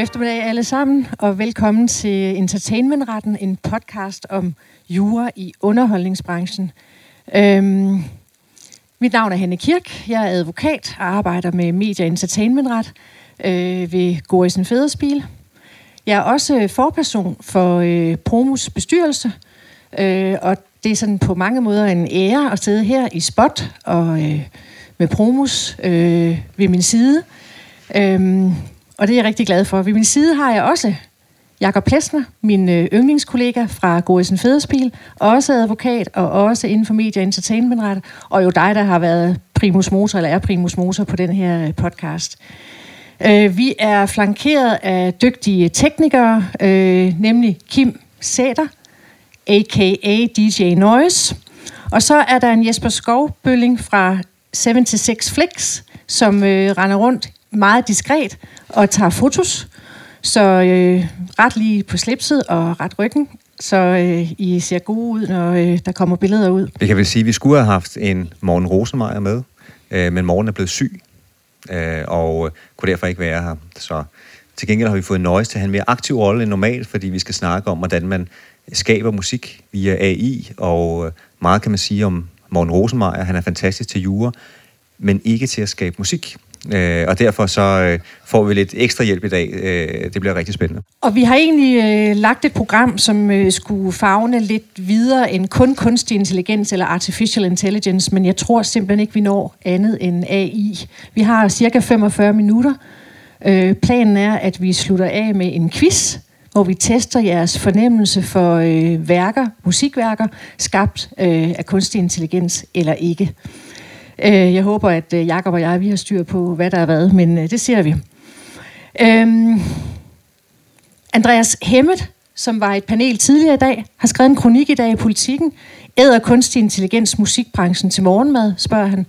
God eftermiddag alle sammen, og velkommen til Entertainmentretten, en podcast om jura i underholdningsbranchen. Øhm, mit navn er Hanne Kirk, jeg er advokat og arbejder med Media Entertainmentret øh, ved Gorisen Fæderspil. Jeg er også forperson for øh, Promus bestyrelse, øh, og det er sådan på mange måder en ære at sidde her i spot og øh, med Promus øh, ved min side. Øh, og det er jeg rigtig glad for. Ved min side har jeg også Jakob Plesner, min øh, yndlingskollega fra Gorisen Fæderspil, også advokat og også inden for Media Entertainment og jo dig, der har været primus motor, eller er primus motor på den her øh, podcast. Øh, vi er flankeret af dygtige teknikere, nemlig Kim Sæder, a.k.a. DJ Noise. Og så er der en Jesper Skovbølling fra 76 Flex, som øh, render rundt meget diskret og tager fotos. Så øh, ret lige på slipset og ret ryggen, så øh, I ser gode ud, når øh, der kommer billeder ud. Det kan vel sige, at vi skulle have haft en Morgen Rosenmeier med, øh, men Morgen er blevet syg, øh, og øh, kunne derfor ikke være her. Så til gengæld har vi fået Noise til at have en mere aktiv rolle end normalt, fordi vi skal snakke om, hvordan man skaber musik via AI, og øh, meget kan man sige om Morten Rosenmeier. Han er fantastisk til jure, men ikke til at skabe musik. Øh, og derfor så øh, får vi lidt ekstra hjælp i dag. Øh, det bliver rigtig spændende. Og vi har egentlig øh, lagt et program, som øh, skulle fagne lidt videre end kun kunstig intelligens eller artificial intelligence, men jeg tror simpelthen ikke, vi når andet end AI. Vi har cirka 45 minutter. Øh, planen er, at vi slutter af med en quiz, hvor vi tester jeres fornemmelse for øh, værker, musikværker, skabt øh, af kunstig intelligens eller ikke. Øh, jeg håber, at øh, Jakob og jeg vi har styr på, hvad der er hvad, men øh, det ser vi. Øhm, Andreas Hemmet, som var et panel tidligere i dag, har skrevet en kronik i dag i Politiken. Æder kunstig intelligens musikbranchen til morgenmad, spørger han.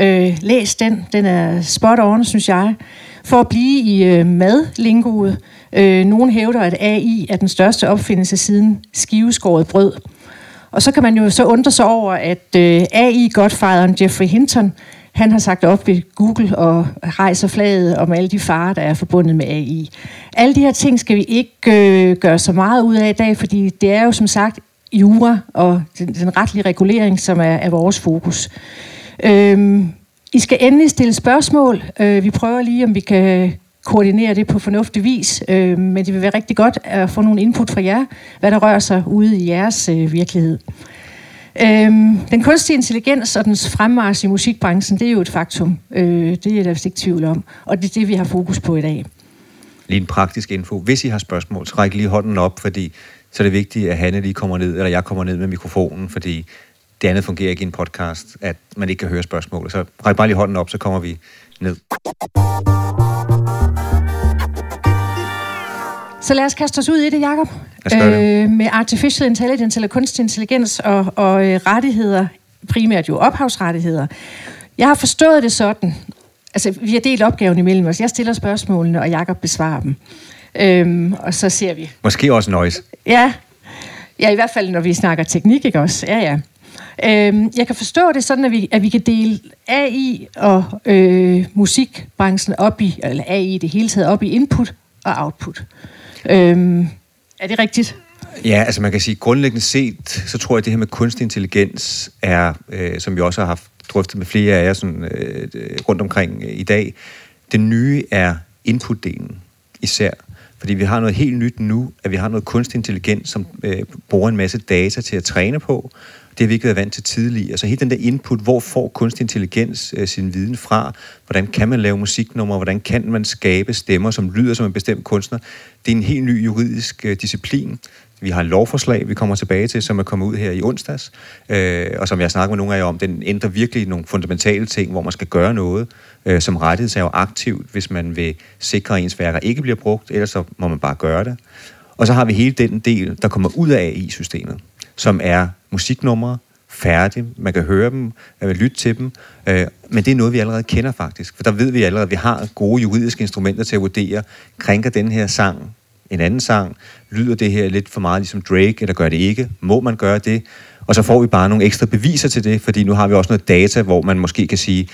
Øh, læs den, den er spot on, synes jeg. For at blive i øh, madlingoet. Øh, nogen hævder, at AI er den største opfindelse siden skiveskåret brød. Og så kan man jo så undre sig over, at øh, AI-godfaderen Jeffrey Hinton, han har sagt op ved Google og rejser flaget om alle de farer, der er forbundet med AI. Alle de her ting skal vi ikke øh, gøre så meget ud af i dag, fordi det er jo som sagt jura og den, den retlige regulering, som er, er vores fokus. Øhm, I skal endelig stille spørgsmål. Øh, vi prøver lige, om vi kan koordinere det på fornuftig vis, øh, men det vil være rigtig godt at få nogle input fra jer, hvad der rører sig ude i jeres øh, virkelighed. Øhm, den kunstige intelligens og dens fremmars i musikbranchen, det er jo et faktum. Øh, det er der vist ikke tvivl om. Og det er det, vi har fokus på i dag. Lige en praktisk info. Hvis I har spørgsmål, så ræk lige hånden op, fordi så er det vigtigt, at Hanne lige kommer ned, eller jeg kommer ned med mikrofonen, fordi det andet fungerer ikke i en podcast, at man ikke kan høre spørgsmål. Så ræk bare lige hånden op, så kommer vi ned. Så lad os kaste os ud i det, Jacob. Øh, med artificial intelligence eller kunstig intelligens og, og øh, rettigheder, primært jo ophavsrettigheder. Jeg har forstået det sådan, altså vi har delt opgaven imellem os. Jeg stiller spørgsmålene, og Jacob besvarer dem. Øhm, og så ser vi. Måske også noise. Ja. ja, i hvert fald når vi snakker teknik, ikke også? Ja, ja. Øhm, jeg kan forstå det sådan, at vi, at vi kan dele AI og øh, musikbranchen op i, eller AI det hele taget op i input og output. Øhm, er det rigtigt? Ja, altså man kan sige, grundlæggende set, så tror jeg, at det her med kunstig intelligens er, øh, som vi også har haft drøftet med flere af jer sådan, øh, øh rundt omkring øh, i dag, det nye er inputdelen især. Fordi vi har noget helt nyt nu, at vi har noget kunstig intelligens, som øh, bruger en masse data til at træne på, det har vi ikke været vant til tidligere. Altså hele den der input, hvor får kunstig intelligens øh, sin viden fra? Hvordan kan man lave musiknumre? Hvordan kan man skabe stemmer, som lyder som en bestemt kunstner? Det er en helt ny juridisk øh, disciplin. Vi har en lovforslag, vi kommer tilbage til, som er kommet ud her i onsdags, øh, og som jeg snakker med nogle af jer om, den ændrer virkelig nogle fundamentale ting, hvor man skal gøre noget, øh, som rettighedshaver aktivt, hvis man vil sikre, at ens værker ikke bliver brugt, ellers så må man bare gøre det. Og så har vi hele den del, der kommer ud af AI-systemet som er musiknumre, færdige, man kan høre dem, man kan lytte til dem, øh, men det er noget, vi allerede kender faktisk, for der ved vi allerede, at vi har gode juridiske instrumenter til at vurdere, krænker den her sang en anden sang, lyder det her lidt for meget ligesom Drake, eller gør det ikke, må man gøre det, og så får vi bare nogle ekstra beviser til det, fordi nu har vi også noget data, hvor man måske kan sige,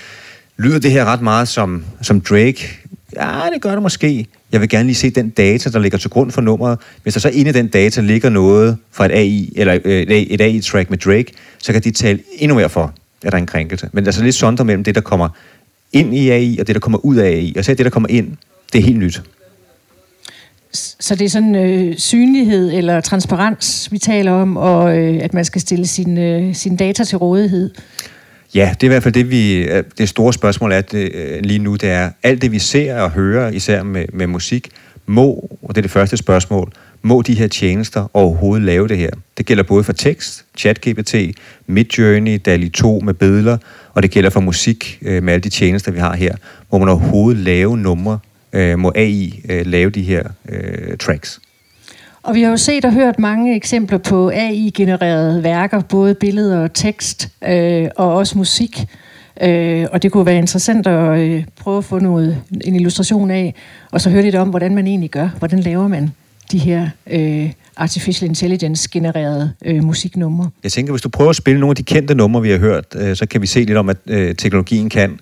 lyder det her ret meget som, som Drake, Ja, det gør det måske. Jeg vil gerne lige se den data, der ligger til grund for nummeret. Hvis der så inde i den data ligger noget fra et AI, eller øh, et AI-track med Drake, så kan de tale endnu mere for, at der er en krænkelse. Men der er så lidt sonder mellem det, der kommer ind i AI, og det, der kommer ud af AI. Og så det, der kommer ind, det er helt nyt. Så det er sådan øh, synlighed eller transparens, vi taler om, og øh, at man skal stille sin, øh, sin data til rådighed. Ja, det er i hvert fald det, vi, øh, det store spørgsmål er det, øh, lige nu, det er, alt det vi ser og hører, især med, med musik, må, og det er det første spørgsmål, må de her tjenester overhovedet lave det her? Det gælder både for tekst, ChatGPT, Midjourney, DALI 2 med billeder, og det gælder for musik øh, med alle de tjenester, vi har her. Må man overhovedet lave numre? Øh, må AI øh, lave de her øh, tracks? Og vi har jo set og hørt mange eksempler på AI-genererede værker, både billeder og tekst, øh, og også musik. Øh, og det kunne være interessant at øh, prøve at få noget, en illustration af, og så høre lidt om, hvordan man egentlig gør. Hvordan laver man de her øh, artificial intelligence-genererede øh, musiknumre. Jeg tænker, hvis du prøver at spille nogle af de kendte numre, vi har hørt, øh, så kan vi se lidt om, at øh, teknologien kan.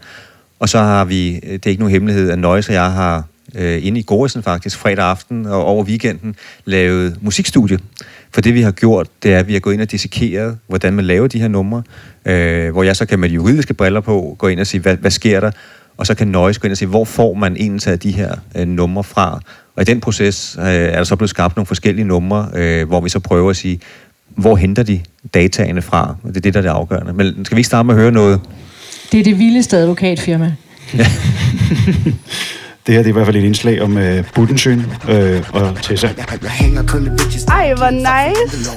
Og så har vi, øh, det er ikke nogen hemmelighed, at Nøjes og jeg har øh, inde i Goresen faktisk, fredag aften og over weekenden, lavet musikstudie. For det vi har gjort, det er, at vi har gået ind og dissekeret, hvordan man laver de her numre, øh, hvor jeg så kan med de juridiske briller på gå ind og sige, hvad, hvad sker der? Og så kan Nøjes gå ind og sige, hvor får man egentlig af de her øh, numre fra? Og i den proces øh, er der så blevet skabt nogle forskellige numre, øh, hvor vi så prøver at sige, hvor henter de dataene fra? Og det er det, der er det afgørende. Men skal vi ikke starte med at høre noget? Det er det vildeste advokatfirma. Ja. Det her det er i hvert fald et indslag om uh, Budensøen øh, og Tessa. Ej, hvor nice.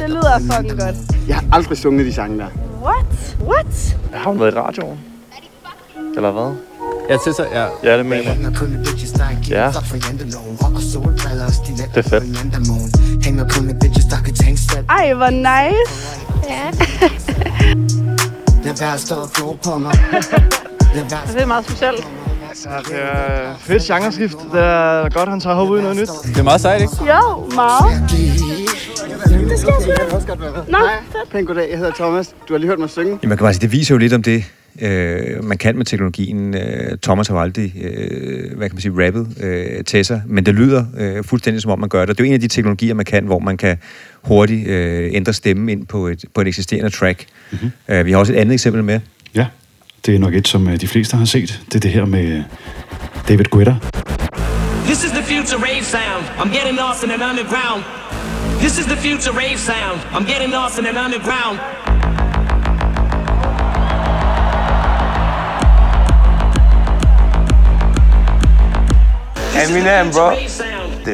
Det lyder fucking godt. Jeg har aldrig sunget de sange der. What? What? Jeg har været i radioen. Eller hvad? Ja, Tessa, ja. Ja, det mener jeg. Ja. Det er fedt. Ej, hvor nice. Ja. det er meget specielt. Altså, det er fedt genreskift. Det er godt, han tager hovedet ud i noget nyt. Det er meget sejt, ikke? Jo, meget. Det skal jeg også godt være med. Nå, fedt. Pæn goddag, jeg hedder Thomas. Du har lige hørt mig synge. Jamen, man kan bare sige, det viser jo lidt om det, øh, man kan med teknologien. Øh, Thomas har aldrig, øh, hvad kan man sige, rappet øh, Tessa, men det lyder øh, fuldstændig som om man gør det. Det er jo en af de teknologier, man kan, hvor man kan hurtigt øh, ændre stemmen ind på et, på et eksisterende track. Mm-hmm. Øh, vi har også et andet eksempel med. Ja, det er nok et, som øh, de fleste har set. Det er det her med øh, David Guetta. This is the future rave sound. I'm getting lost in an underground. This is the future rave sound. I'm getting lost in an underground. Eminem, bro.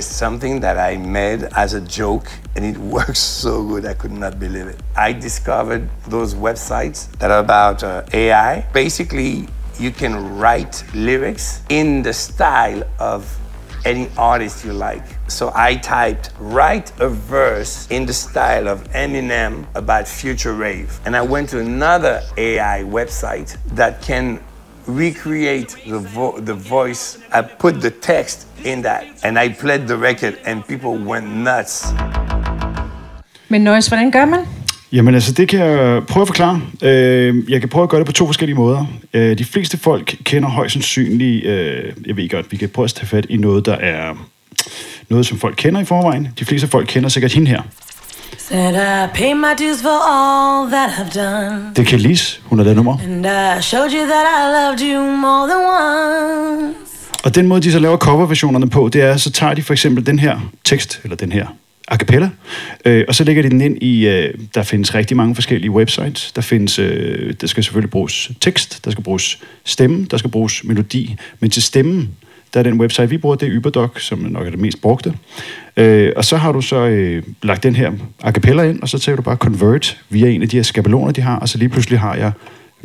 Something that I made as a joke and it works so good. I could not believe it. I discovered those websites that are about uh, AI. Basically, you can write lyrics in the style of any artist you like. So I typed, write a verse in the style of Eminem about future rave. And I went to another AI website that can recreate the, vo- the voice. I put the text in that and I played the record and people went nuts. Men Nøjes, hvordan gør man? Jamen altså, det kan jeg prøve at forklare. Øh, jeg kan prøve at gøre det på to forskellige måder. Øh, de fleste folk kender højst sandsynligt, øh, jeg ved godt, vi kan prøve at tage fat i noget, der er noget, som folk kender i forvejen. De fleste folk kender sikkert hende her. Said I pay my dues for all that I've done. Det er Kelis, hun er det nummer. And I showed you that I loved you more than once. Og den måde, de så laver coverversionerne på, det er, så tager de for eksempel den her tekst, eller den her a cappella, øh, og så lægger de den ind i, øh, der findes rigtig mange forskellige websites. Der findes, øh, der skal selvfølgelig bruges tekst, der skal bruges stemme, der skal bruges melodi, men til stemmen, der er den website, vi bruger, det er Uberdoc, som nok er det mest brugte. Øh, og så har du så øh, lagt den her a cappella ind, og så tager du bare convert via en af de her skabeloner, de har, og så lige pludselig har jeg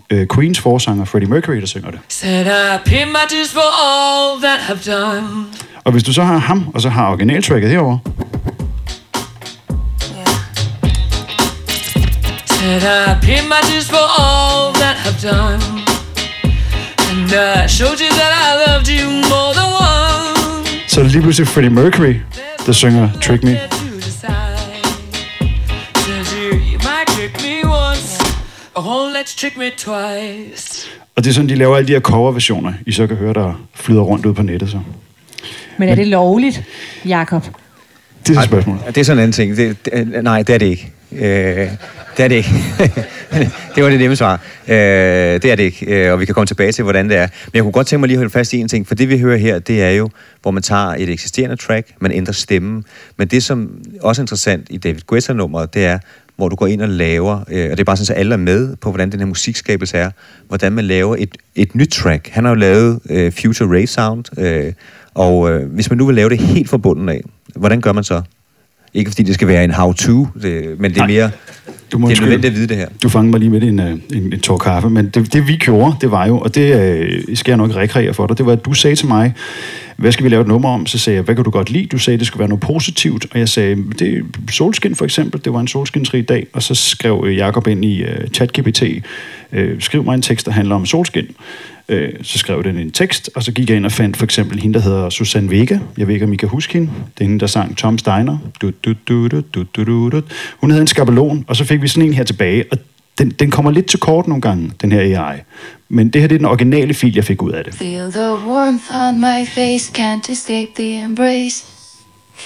øh, Queens forsanger Freddie Mercury, der synger det. Said I pay my dues for all that have done. Og hvis du så har ham, og så har originaltracket herover. Said I pay my dues for all that have done. And I showed you that I loved you more than one. Så lige pludselig Freddie Mercury, der synger Trick Me. Oh, let's trick me twice. Og det er sådan, de laver alle de her coverversioner, I så kan høre, der flyder rundt ud på nettet. Så. Men er det lovligt, Jakob? Det er så spørgsmålet. Det er sådan en anden ting. Det, det, nej, det er det ikke. Øh, det er det ikke. det var det nemme svar. Øh, det er det ikke, øh, og vi kan komme tilbage til, hvordan det er. Men jeg kunne godt tænke mig lige at holde fast i en ting, for det vi hører her, det er jo, hvor man tager et eksisterende track, man ændrer stemmen. Men det, som også er interessant i David Guetta-nummeret, det er, hvor du går ind og laver, øh, og det er bare sådan, at alle er med på, hvordan den her musikskabelse er, hvordan man laver et, et nyt track. Han har jo lavet øh, Future Rave Sound, øh, og øh, hvis man nu vil lave det helt fra bunden af, hvordan gør man så? Ikke fordi det skal være en how-to, det, men det er Nej. mere... Du må det er nødvendigt at vide det her. Du fangede mig lige midt i en, øh, en, en tår kaffe, men det, det vi gjorde, det var jo, og det øh, skal jeg nok rekreere for dig, det var, at du sagde til mig, hvad skal vi lave et nummer om? Så sagde jeg, hvad kan du godt lide? Du sagde, det skulle være noget positivt, og jeg sagde, det solskin for eksempel, det var en solskinsrig dag, og så skrev øh, Jacob ind i uh, ChatGPT, øh, skriv mig en tekst, der handler om solskin. Øh, så skrev den en tekst, og så gik jeg ind og fandt for eksempel hende, der hedder Susanne Vega. Jeg ved ikke, om I kan huske hende. Det er hende, der sang Tom Steiner. Du, du, du, du, du, du, du, du. Hun havde en skabelon, og så fik vi sådan en her tilbage, og den, den kommer lidt til kort nogle gange, den her AI. Men det her det er den originale fil, jeg fik ud af det. Feel the warmth on my face, can't escape the embrace.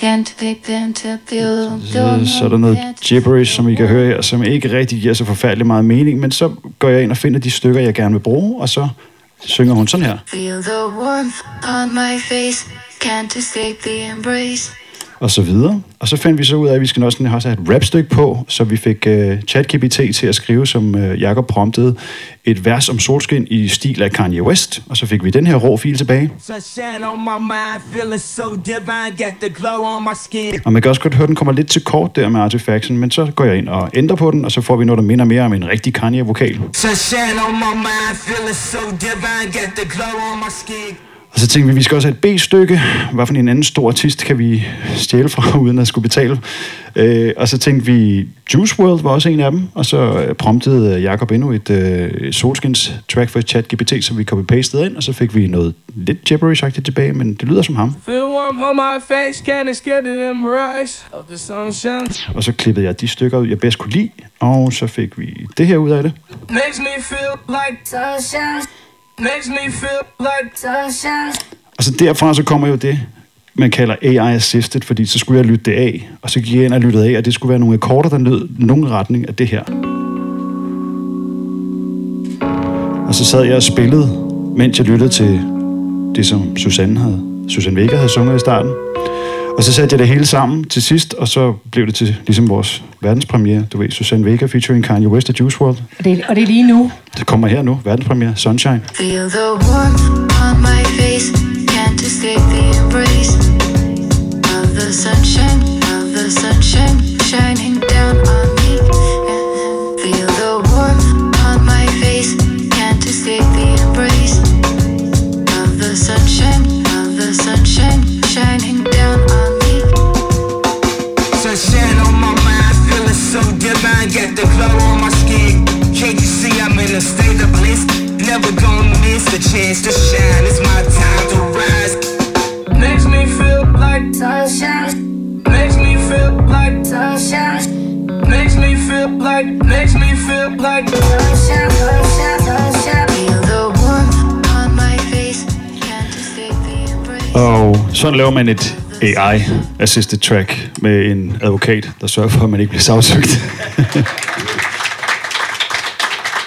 Can't begin to feel Så, så er der noget gibberish, som I kan høre her, som ikke rigtig giver så forfærdelig meget mening, men så går jeg ind og finder de stykker, jeg gerne vil bruge, og så synger hun sådan her. Feel the warmth on my face, can't escape the embrace. Og så videre. Og så fandt vi så ud af, at vi skal også have et rapstykke på, så vi fik uh, ChatGPT til at skrive, som uh, Jacob promptede, et vers om solskin i stil af Kanye West, og så fik vi den her rå fil tilbage. Og man kan også godt høre, at den kommer lidt til kort der med artefacten, men så går jeg ind og ændrer på den, og så får vi noget, der minder mere om en rigtig Kanye-vokal. Og så tænkte vi, at vi skal også have et B-stykke. Hvad for en anden stor artist kan vi stjæle fra, uden at skulle betale? Øh, og så tænkte vi, Juice WRLD var også en af dem. Og så øh, promptede Jacob endnu et øh, solskins track for ChatGPT, som vi copy-pastede ind. Og så fik vi noget lidt gibberish tilbage, men det lyder som ham. Og så klippede jeg de stykker ud, jeg bedst kunne lide. Og så fik vi det her ud af det. Makes me feel like sunshine. Makes me feel like sunshine. Og så altså, derfra så kommer jo det, man kalder AI assisted, fordi så skulle jeg lytte det af, og så gik jeg ind og lyttede af, og det skulle være nogle akkorder, der lød nogen retning af det her. Og så sad jeg og spillede, mens jeg lyttede til det, som Susanne havde, Susanne Vega havde sunget i starten. Og så satte jeg det hele sammen til sidst, og så blev det til ligesom vores verdenspremiere. Du ved, Susanne Vega featuring Kanye West og Juice WRLD. Og det, og det er lige nu. Det kommer her nu, verdenspremiere, Sunshine. Feel the warmth on my face, can't escape the embrace of the sunshine, of the sunshine shining chance to shine. It's my time to rise. Makes me feel like sunshine. Makes me feel like sunshine. Makes me feel like, makes me feel like sunshine, sunshine, sunshine. The warmth on my face, can't escape the embrace. Og sådan laver man et AI-assisted track med en advokat, der sørger for, at man ikke bliver sagsøgt.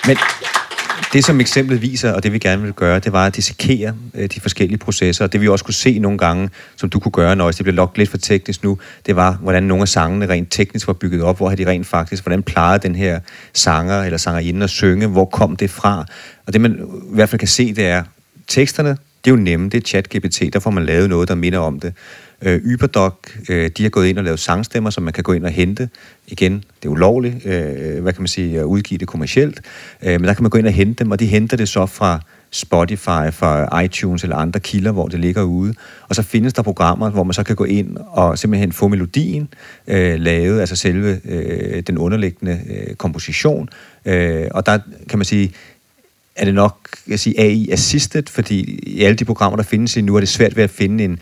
Men det, som eksemplet viser, og det vi gerne vil gøre, det var at dissekere øh, de forskellige processer. Og det vi også kunne se nogle gange, som du kunne gøre, når det blev lagt lidt for teknisk nu, det var, hvordan nogle af sangene rent teknisk var bygget op. Hvor har de rent faktisk, hvordan plejede den her sanger eller sangerinde at synge? Hvor kom det fra? Og det man i hvert fald kan se, det er, teksterne, det er jo nemme, det er ChatGPT, der får man lavet noget, der minder om det. Øh, Uberdoc, øh, de har gået ind og lavet sangstemmer, som man kan gå ind og hente. Igen, det er ulovligt, øh, hvad kan man sige, at udgive det kommercielt, øh, men der kan man gå ind og hente dem, og de henter det så fra Spotify, fra iTunes eller andre kilder, hvor det ligger ude. Og så findes der programmer, hvor man så kan gå ind og simpelthen få melodien øh, lavet, altså selve øh, den underliggende øh, komposition. Øh, og der kan man sige, er det nok jeg sige, AI assisted, fordi i alle de programmer, der findes i nu, er det svært ved at finde en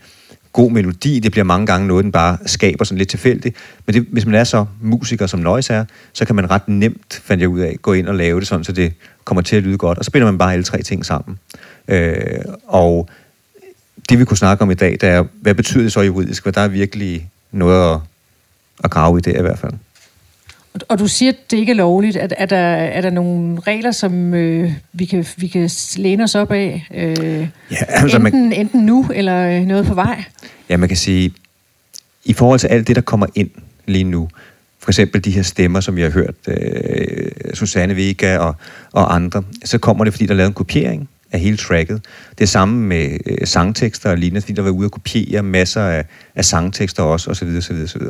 god melodi. Det bliver mange gange noget, den bare skaber sådan lidt tilfældigt. Men det, hvis man er så musiker, som Noise er, så kan man ret nemt, fandt jeg ud af, gå ind og lave det sådan, så det kommer til at lyde godt. Og så binder man bare alle tre ting sammen. Øh, og det vi kunne snakke om i dag, det er, hvad betyder det så juridisk? Hvad der er virkelig noget at, at grave i det i hvert fald. Og- du siger, at det ikke er lovligt. Er, er, der, er der nogle regler, som øh, vi, kan, vi kan læne os op af? Øh, Ja, altså, man- enten, enten nu, eller øh, noget på vej? Ja, man kan sige, i forhold til alt det, der kommer ind lige nu, for eksempel de her stemmer, som vi har hørt, øh, Susanne Vega og, og andre, så kommer det, fordi der er lavet en kopiering af hele tracket. Det er samme med øh, sangtekster og lignende, fordi der var ude at kopiere masser af, af sangtekster også, osv. osv., osv.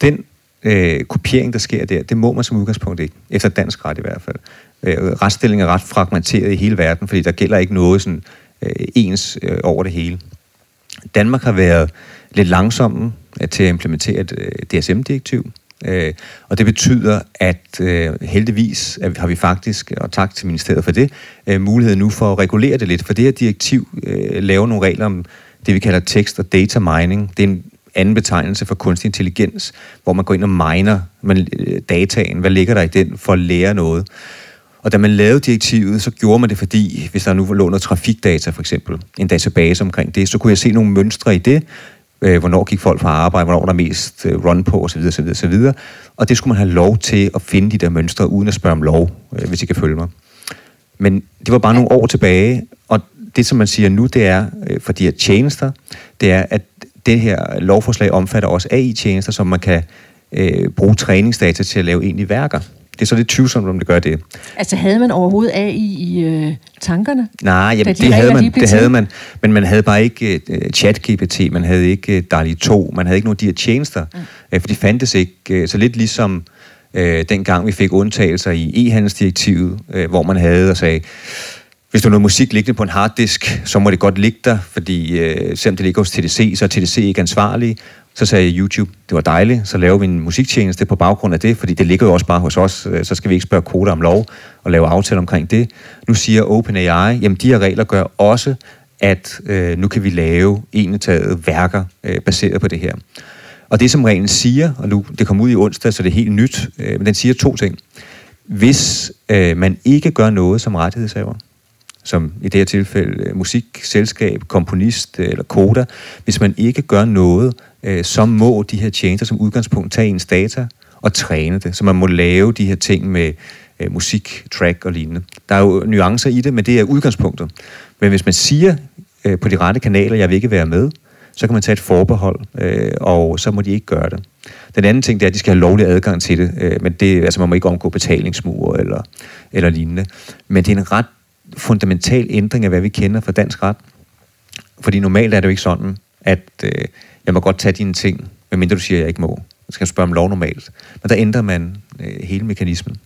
Den øh, kopiering, der sker der, det må man som udgangspunkt ikke, efter dansk ret i hvert fald. Øh, retsstillingen er ret fragmenteret i hele verden, fordi der gælder ikke noget sådan, øh, ens øh, over det hele. Danmark har været lidt langsomme øh, til at implementere et øh, DSM-direktiv, øh, og det betyder, at øh, heldigvis at har vi faktisk, og tak til ministeriet for det, øh, mulighed nu for at regulere det lidt, for det her direktiv øh, laver nogle regler om det, vi kalder tekst- og data mining. Det er en anden betegnelse for kunstig intelligens, hvor man går ind og miner man, øh, dataen. Hvad ligger der i den for at lære noget? Og da man lavede direktivet, så gjorde man det, fordi hvis der nu lå noget trafikdata for eksempel, en database omkring det, så kunne jeg se nogle mønstre i det, øh, hvornår gik folk fra arbejde, hvornår var der mest øh, run på osv. osv., osv. Og det skulle man have lov til at finde de der mønstre, uden at spørge om lov, øh, hvis I kan følge mig. Men det var bare nogle år tilbage, og det, som man siger nu, det er, øh, for de her tjenester, det er, at det her lovforslag omfatter også AI-tjenester, som man kan øh, bruge træningsdata til at lave egentlige værker. Det er så lidt tvivlsomt, om det gør det. Altså, havde man overhovedet AI i øh, tankerne? Nej, jamen, de det havde man, det til? havde man, men man havde bare ikke uh, ChatGPT, man havde ikke uh, DALI 2, man havde ikke nogen af de her tjenester, mm. uh, for de fandtes ikke. Uh, så lidt ligesom uh, dengang vi fik undtagelser i e-handelsdirektivet, uh, hvor man havde og sagde, hvis du har noget musik liggende på en harddisk, så må det godt ligge der, fordi øh, selvom det ligger hos TDC, så er TDC ikke ansvarlig. Så sagde YouTube, det var dejligt, så laver vi en musiktjeneste på baggrund af det, fordi det ligger jo også bare hos os, øh, så skal vi ikke spørge koder om lov og lave aftaler omkring det. Nu siger OpenAI, jamen de her regler gør også, at øh, nu kan vi lave enetaget værker øh, baseret på det her. Og det som reglen siger, og nu det kom ud i onsdag, så det er helt nyt, øh, men den siger to ting. Hvis øh, man ikke gør noget som rettighedshaver, som i det her tilfælde øh, musik, musikselskab, komponist øh, eller koder, hvis man ikke gør noget, øh, så må de her tjenester som udgangspunkt tage ens data og træne det. Så man må lave de her ting med musik, track og lignende. Der er jo nuancer i det, men det er udgangspunktet. Men hvis man siger på de rette kanaler, jeg vil ikke være med, så kan man tage et forbehold, øh, og så må de ikke gøre det. Den anden ting, det er, at de skal have lovlig adgang til det, øh, men det, altså, man må ikke omgå betalingsmure eller, eller lignende. Men det er en ret fundamental ændring af, hvad vi kender fra dansk ret. Fordi normalt er det jo ikke sådan, at øh, jeg må godt tage dine ting, medmindre du siger, at jeg ikke må. Jeg skal spørge om lov normalt. Men der ændrer man øh, hele mekanismen.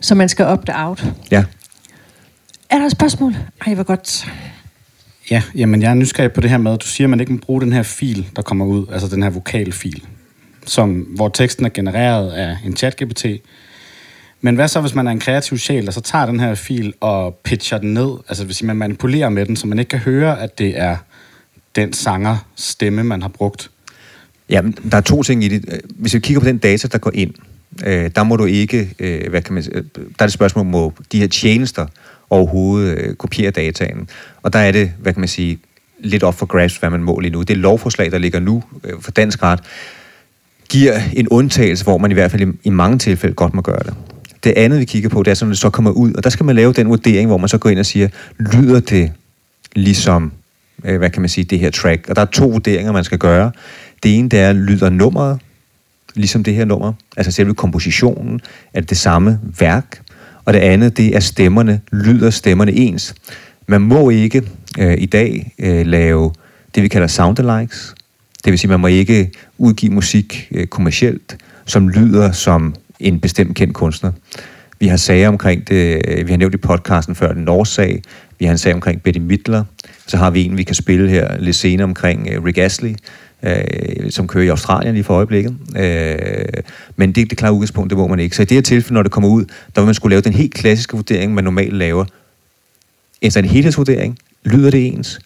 Så man skal opt-out. Ja. Er der et spørgsmål? Ej, hvor godt. Ja, jamen jeg er nysgerrig på det her med, at du siger, at man ikke må bruge den her fil, der kommer ud, altså den her vokalfil, som, hvor teksten er genereret af en chat-GPT. Men hvad så, hvis man er en kreativ sjæl, der så tager den her fil og pitcher den ned? Altså hvis man manipulerer med den, så man ikke kan høre, at det er den sanger stemme, man har brugt. Ja, der er to ting i det. Hvis vi kigger på den data, der går ind, øh, der må du ikke, øh, hvad kan man øh, der er det spørgsmål, må de her tjenester overhovedet øh, kopiere dataen. Og der er det, hvad kan man sige, lidt op for grabs, hvad man må lige nu. Det lovforslag, der ligger nu øh, for dansk ret, giver en undtagelse, hvor man i hvert fald i, i mange tilfælde godt må gøre det. Det andet, vi kigger på, det er sådan, at det så kommer ud, og der skal man lave den vurdering, hvor man så går ind og siger, lyder det ligesom, øh, hvad kan man sige, det her track? Og der er to vurderinger, man skal gøre. Det ene, det er, lyder nummeret, ligesom det her nummer, altså selve kompositionen, er det det samme værk, og det andet, det er stemmerne, lyder stemmerne ens. Man må ikke øh, i dag øh, lave det, vi kalder soundalikes, det vil sige, man må ikke udgive musik øh, kommercielt, som lyder som en bestemt kendt kunstner. Vi har sager omkring det, øh, vi har nævnt i podcasten før, den norske sag, vi har en sag omkring Betty Midler, så har vi en, vi kan spille her lidt senere omkring øh, Rick Astley, øh, som kører i Australien lige for øjeblikket. Øh, men det, det klare udgangspunkt, det må man ikke. Så i det her tilfælde, når det kommer ud, der vil man skulle lave den helt klassiske vurdering, man normalt laver. Altså en helhedsvurdering. Lyder det ens?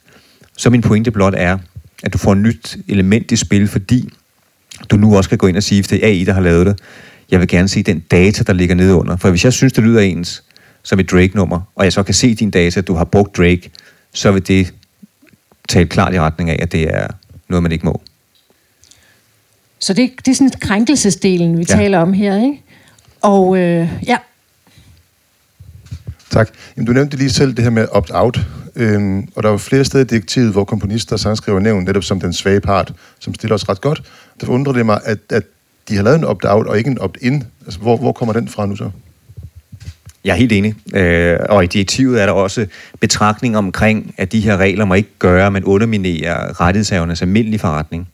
Så min pointe blot er, at du får et nyt element i spil, fordi du nu også kan gå ind og sige, at det er AI, der har lavet det, jeg vil gerne se den data, der ligger nede under. For hvis jeg synes, det lyder ens som et Drake-nummer, og jeg så kan se din data, at du har brugt Drake, så vil det tale klart i retning af, at det er noget, man ikke må. Så det, det er sådan krænkelsesdelen, vi Ja. taler om her, ikke? Og øh, ja, Tak. Jamen, du nævnte lige selv det her med opt-out, øhm, og der er jo flere steder i direktivet, hvor komponister og sangskriver nævnt netop som den svage part, som stiller os ret godt. Derfor undrer det mig, at, at de har lavet en opt-out og ikke en opt-in. Altså, hvor, hvor kommer den fra nu så? Jeg er helt enig. Øh, og i direktivet er der også betragtning omkring, at de her regler må ikke gøre, at man underminerer rettighedshavernes almindelige forretning.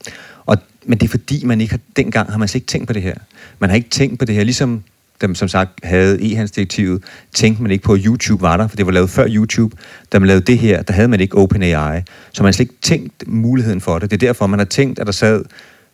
Og, men det er fordi, man ikke har, dengang har man slet ikke tænkt på det her. Man har ikke tænkt på det her, ligesom dem som sagt havde e-handelsdirektivet, tænkte man ikke på, at YouTube var der, for det var lavet før YouTube. Da man lavede det her, der havde man ikke OpenAI. Så man har slet ikke tænkt muligheden for det. Det er derfor, man har tænkt, at der sad...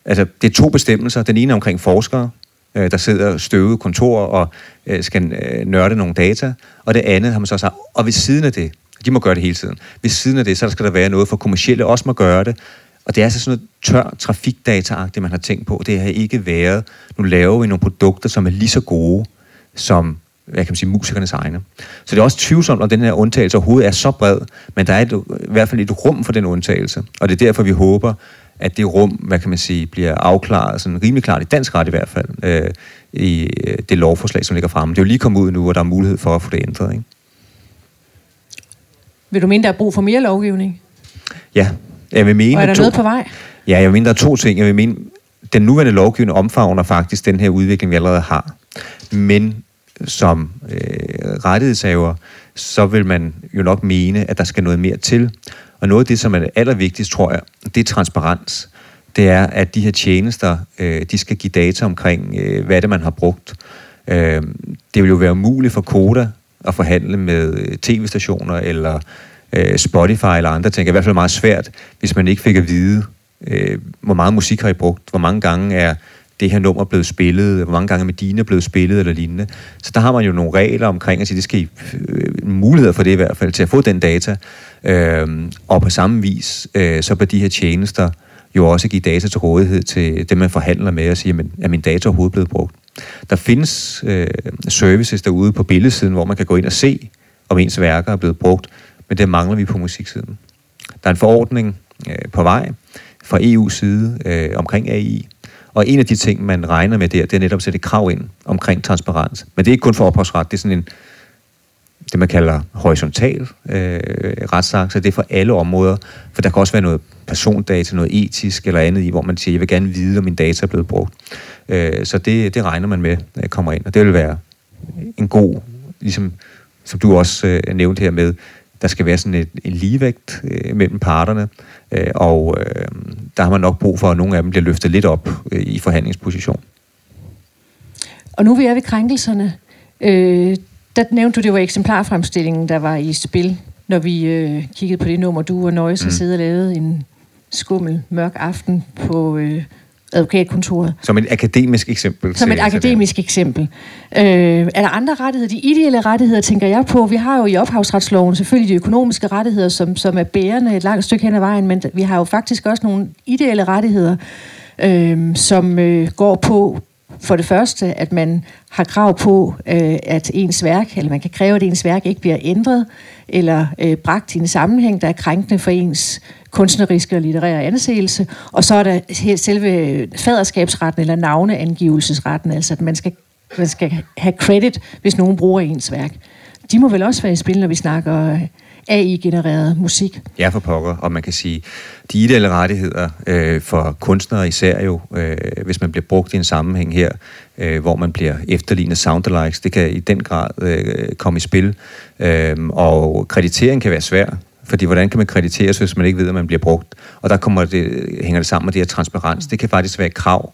Altså, det er to bestemmelser. Den ene er omkring forskere, øh, der sidder støvede kontorer og øh, skal øh, nørde nogle data. Og det andet har man så sagt, og ved siden af det, de må gøre det hele tiden, ved siden af det, så skal der være noget for kommersielle også må gøre det. Og det er altså sådan noget tør trafikdata man har tænkt på. Det har ikke været, nu laver vi nogle produkter, som er lige så gode som hvad kan man sige, musikernes egne. Så det er også tvivlsomt, om den her undtagelse overhovedet er så bred, men der er et, i hvert fald et rum for den undtagelse. Og det er derfor, vi håber, at det rum, hvad kan man sige, bliver afklaret, sådan rimelig klart i dansk ret i hvert fald, øh, i øh, det lovforslag, som ligger fremme. Det er jo lige kommet ud nu, og der er mulighed for at få det ændret. Ikke? vil du mene, der er brug for mere lovgivning? Ja, jeg vil mene... Og er der to, noget på vej? Ja, jeg vil mene, der er to ting. Jeg vil mene, den nuværende lovgivning omfavner faktisk den her udvikling, vi allerede har. Men som øh, rettighedshaver, så vil man jo nok mene, at der skal noget mere til. Og noget af det, som er det allervigtigste, tror jeg, det er transparens. Det er, at de her tjenester, øh, de skal give data omkring, øh, hvad det man har brugt. Øh, det vil jo være muligt for Koda at forhandle med øh, tv-stationer eller øh, Spotify eller andre ting. Det er i hvert fald meget svært, hvis man ikke fik at vide, øh, hvor meget musik har I brugt, hvor mange gange er det her nummer blevet spillet, hvor mange gange er Medina blevet spillet eller lignende. Så der har man jo nogle regler omkring at sige, det skal I, øh, muligheder for det i hvert fald, til at få den data. Øh, og på samme vis, øh, så bør de her tjenester jo også give data til rådighed til dem, man forhandler med og siger, men er min data overhovedet blevet brugt? Der findes øh, services derude på billedsiden, hvor man kan gå ind og se, om ens værker er blevet brugt, men det mangler vi på musiksiden. Der er en forordning øh, på vej fra EU's side øh, omkring AI, og en af de ting, man regner med der, det er netop at sætte krav ind omkring transparens. Men det er ikke kun for ophavsret, det er sådan en, det man kalder horisontal øh, retsakt, så det er for alle områder, for der kan også være noget persondata, noget etisk eller andet i, hvor man siger, jeg vil gerne vide, om min data er blevet brugt. Øh, så det, det regner man med, øh, kommer ind, og det vil være en god, ligesom som du også øh, nævnte her med, der skal være sådan et, en ligevægt øh, mellem parterne, øh, og øh, der har man nok brug for, at nogle af dem bliver løftet lidt op øh, i forhandlingsposition. Og nu er vi er ved krænkelserne. Øh, der nævnte du, det var eksemplarfremstillingen, der var i spil, når vi øh, kiggede på det nummer, du og Nøjes har Mm. siddet og lavet en skummel, mørk aften på øh, advokatkontoret. Som et akademisk eksempel. Som et akademisk eksempel. Øh, er der andre rettigheder? De ideelle rettigheder, tænker jeg på. Vi har jo i ophavsretsloven selvfølgelig de økonomiske rettigheder, som, som er bærende et langt stykke hen ad vejen, men vi har jo faktisk også nogle ideelle rettigheder, øh, som øh, går på for det første, at man har krav på, øh, at ens værk, eller man kan kræve, at ens værk ikke bliver ændret, eller øh, bragt i en sammenhæng, der er krænkende for ens kunstneriske og litterære anseelse. Og så er der selve faderskabsretten, eller navneangivelsesretten, altså at man skal, man skal have credit, hvis nogen bruger ens værk. De må vel også være i spil, når vi snakker øh, AI-genereret musik. Ja, for pokker. Og man kan sige, de ideelle rettigheder øh, for kunstnere især jo, øh, hvis man bliver brugt i en sammenhæng her, øh, hvor man bliver efterlignet soundalikes, det kan i den grad øh, komme i spil. Øh, og kreditering kan være svær, fordi hvordan kan man krediteres, hvis man ikke ved, at man bliver brugt? Og der kommer det, hænger det sammen med det her transparens. Det kan faktisk være et krav,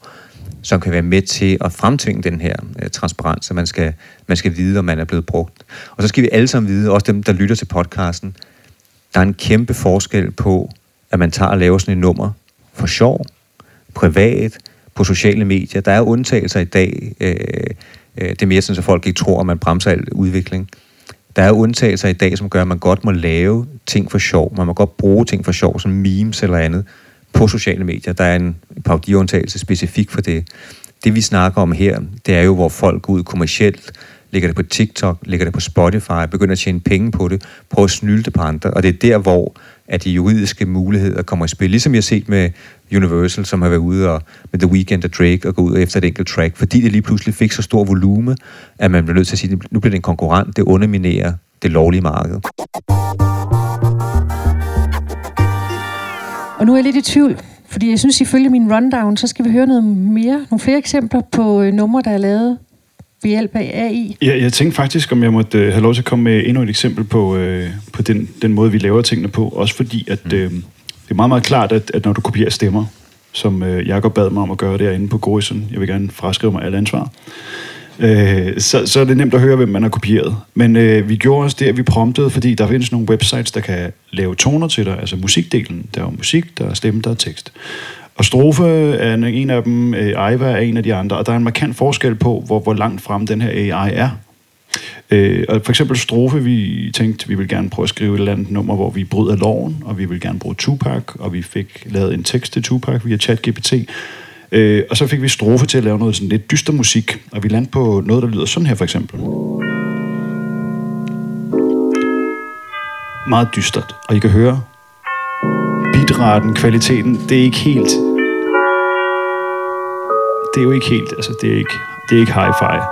som kan være med til at fremtvinge den her øh, transparens, så man skal, man skal vide, om man er blevet brugt. Og så skal vi alle sammen vide, også dem, der lytter til podcasten, der er en kæmpe forskel på, at man tager og laver sådan et nummer for sjov, privat, på sociale medier. Der er undtagelser i dag. Øh, øh, det er mere sådan, at folk ikke tror, at man bremser al udvikling. Der er undtagelser i dag, som gør, at man godt må lave ting for sjov. Man må godt bruge ting for sjov, som memes eller andet, på sociale medier. Der er en paudiundtagelse specifik for det. Det vi snakker om her, det er jo, hvor folk går ud kommercielt, lægger det på TikTok, lægger det på Spotify, begynder at tjene penge på det, prøver at snylde det på andre. Og det er der, hvor at de juridiske muligheder kommer i spil. Ligesom jeg har set med Universal, som har været ude og, med The Weeknd og Drake og gå ud efter et enkelt track, fordi det lige pludselig fik så stor volume, at man blev nødt til at sige, at nu bliver det en konkurrent, det underminerer det lovlige marked. Og nu er jeg lidt i tvivl, fordi jeg synes, ifølge min rundown, så skal vi høre noget mere, nogle flere eksempler på øh, numre, der er lavet ved hjælp af AI. Ja, jeg tænkte faktisk, om jeg måtte øh, have lov til at komme med endnu et eksempel på, øh, på den, den måde, vi laver tingene på. Også fordi, at øh, det er meget, meget klart, at, at når du kopierer stemmer, som øh, Jacob bad mig om at gøre derinde på Gorison, jeg vil gerne fraskrive mig alle ansvar, øh, så, så er det nemt at høre, hvem man har kopieret. Men øh, vi gjorde også det, at vi promptede, fordi der findes nogle websites, der kan lave toner til dig, altså musikdelen. Der er jo musik, der er stemme, der er tekst. Og strofe er en- af dem, øh, Aiva er en af de andre, og der er en markant forskel på, hvor, hvor langt frem den her AI er. Øh, og for eksempel strofe, vi tænkte, vi vil gerne prøve at skrive et eller andet nummer, hvor vi bryder loven, og vi vil gerne bruge Tupac, og vi fik lavet en tekst til Tupac via ChatGPT. Øh, og så fik vi strofe til at lave noget sådan lidt dyster musik, og vi landte på noget, der lyder sådan her for eksempel. Meget dystert, og I kan høre bitraten, kvaliteten, det er ikke helt... Det er jo ikke helt, altså det er ikke, det er ikke hi-fi.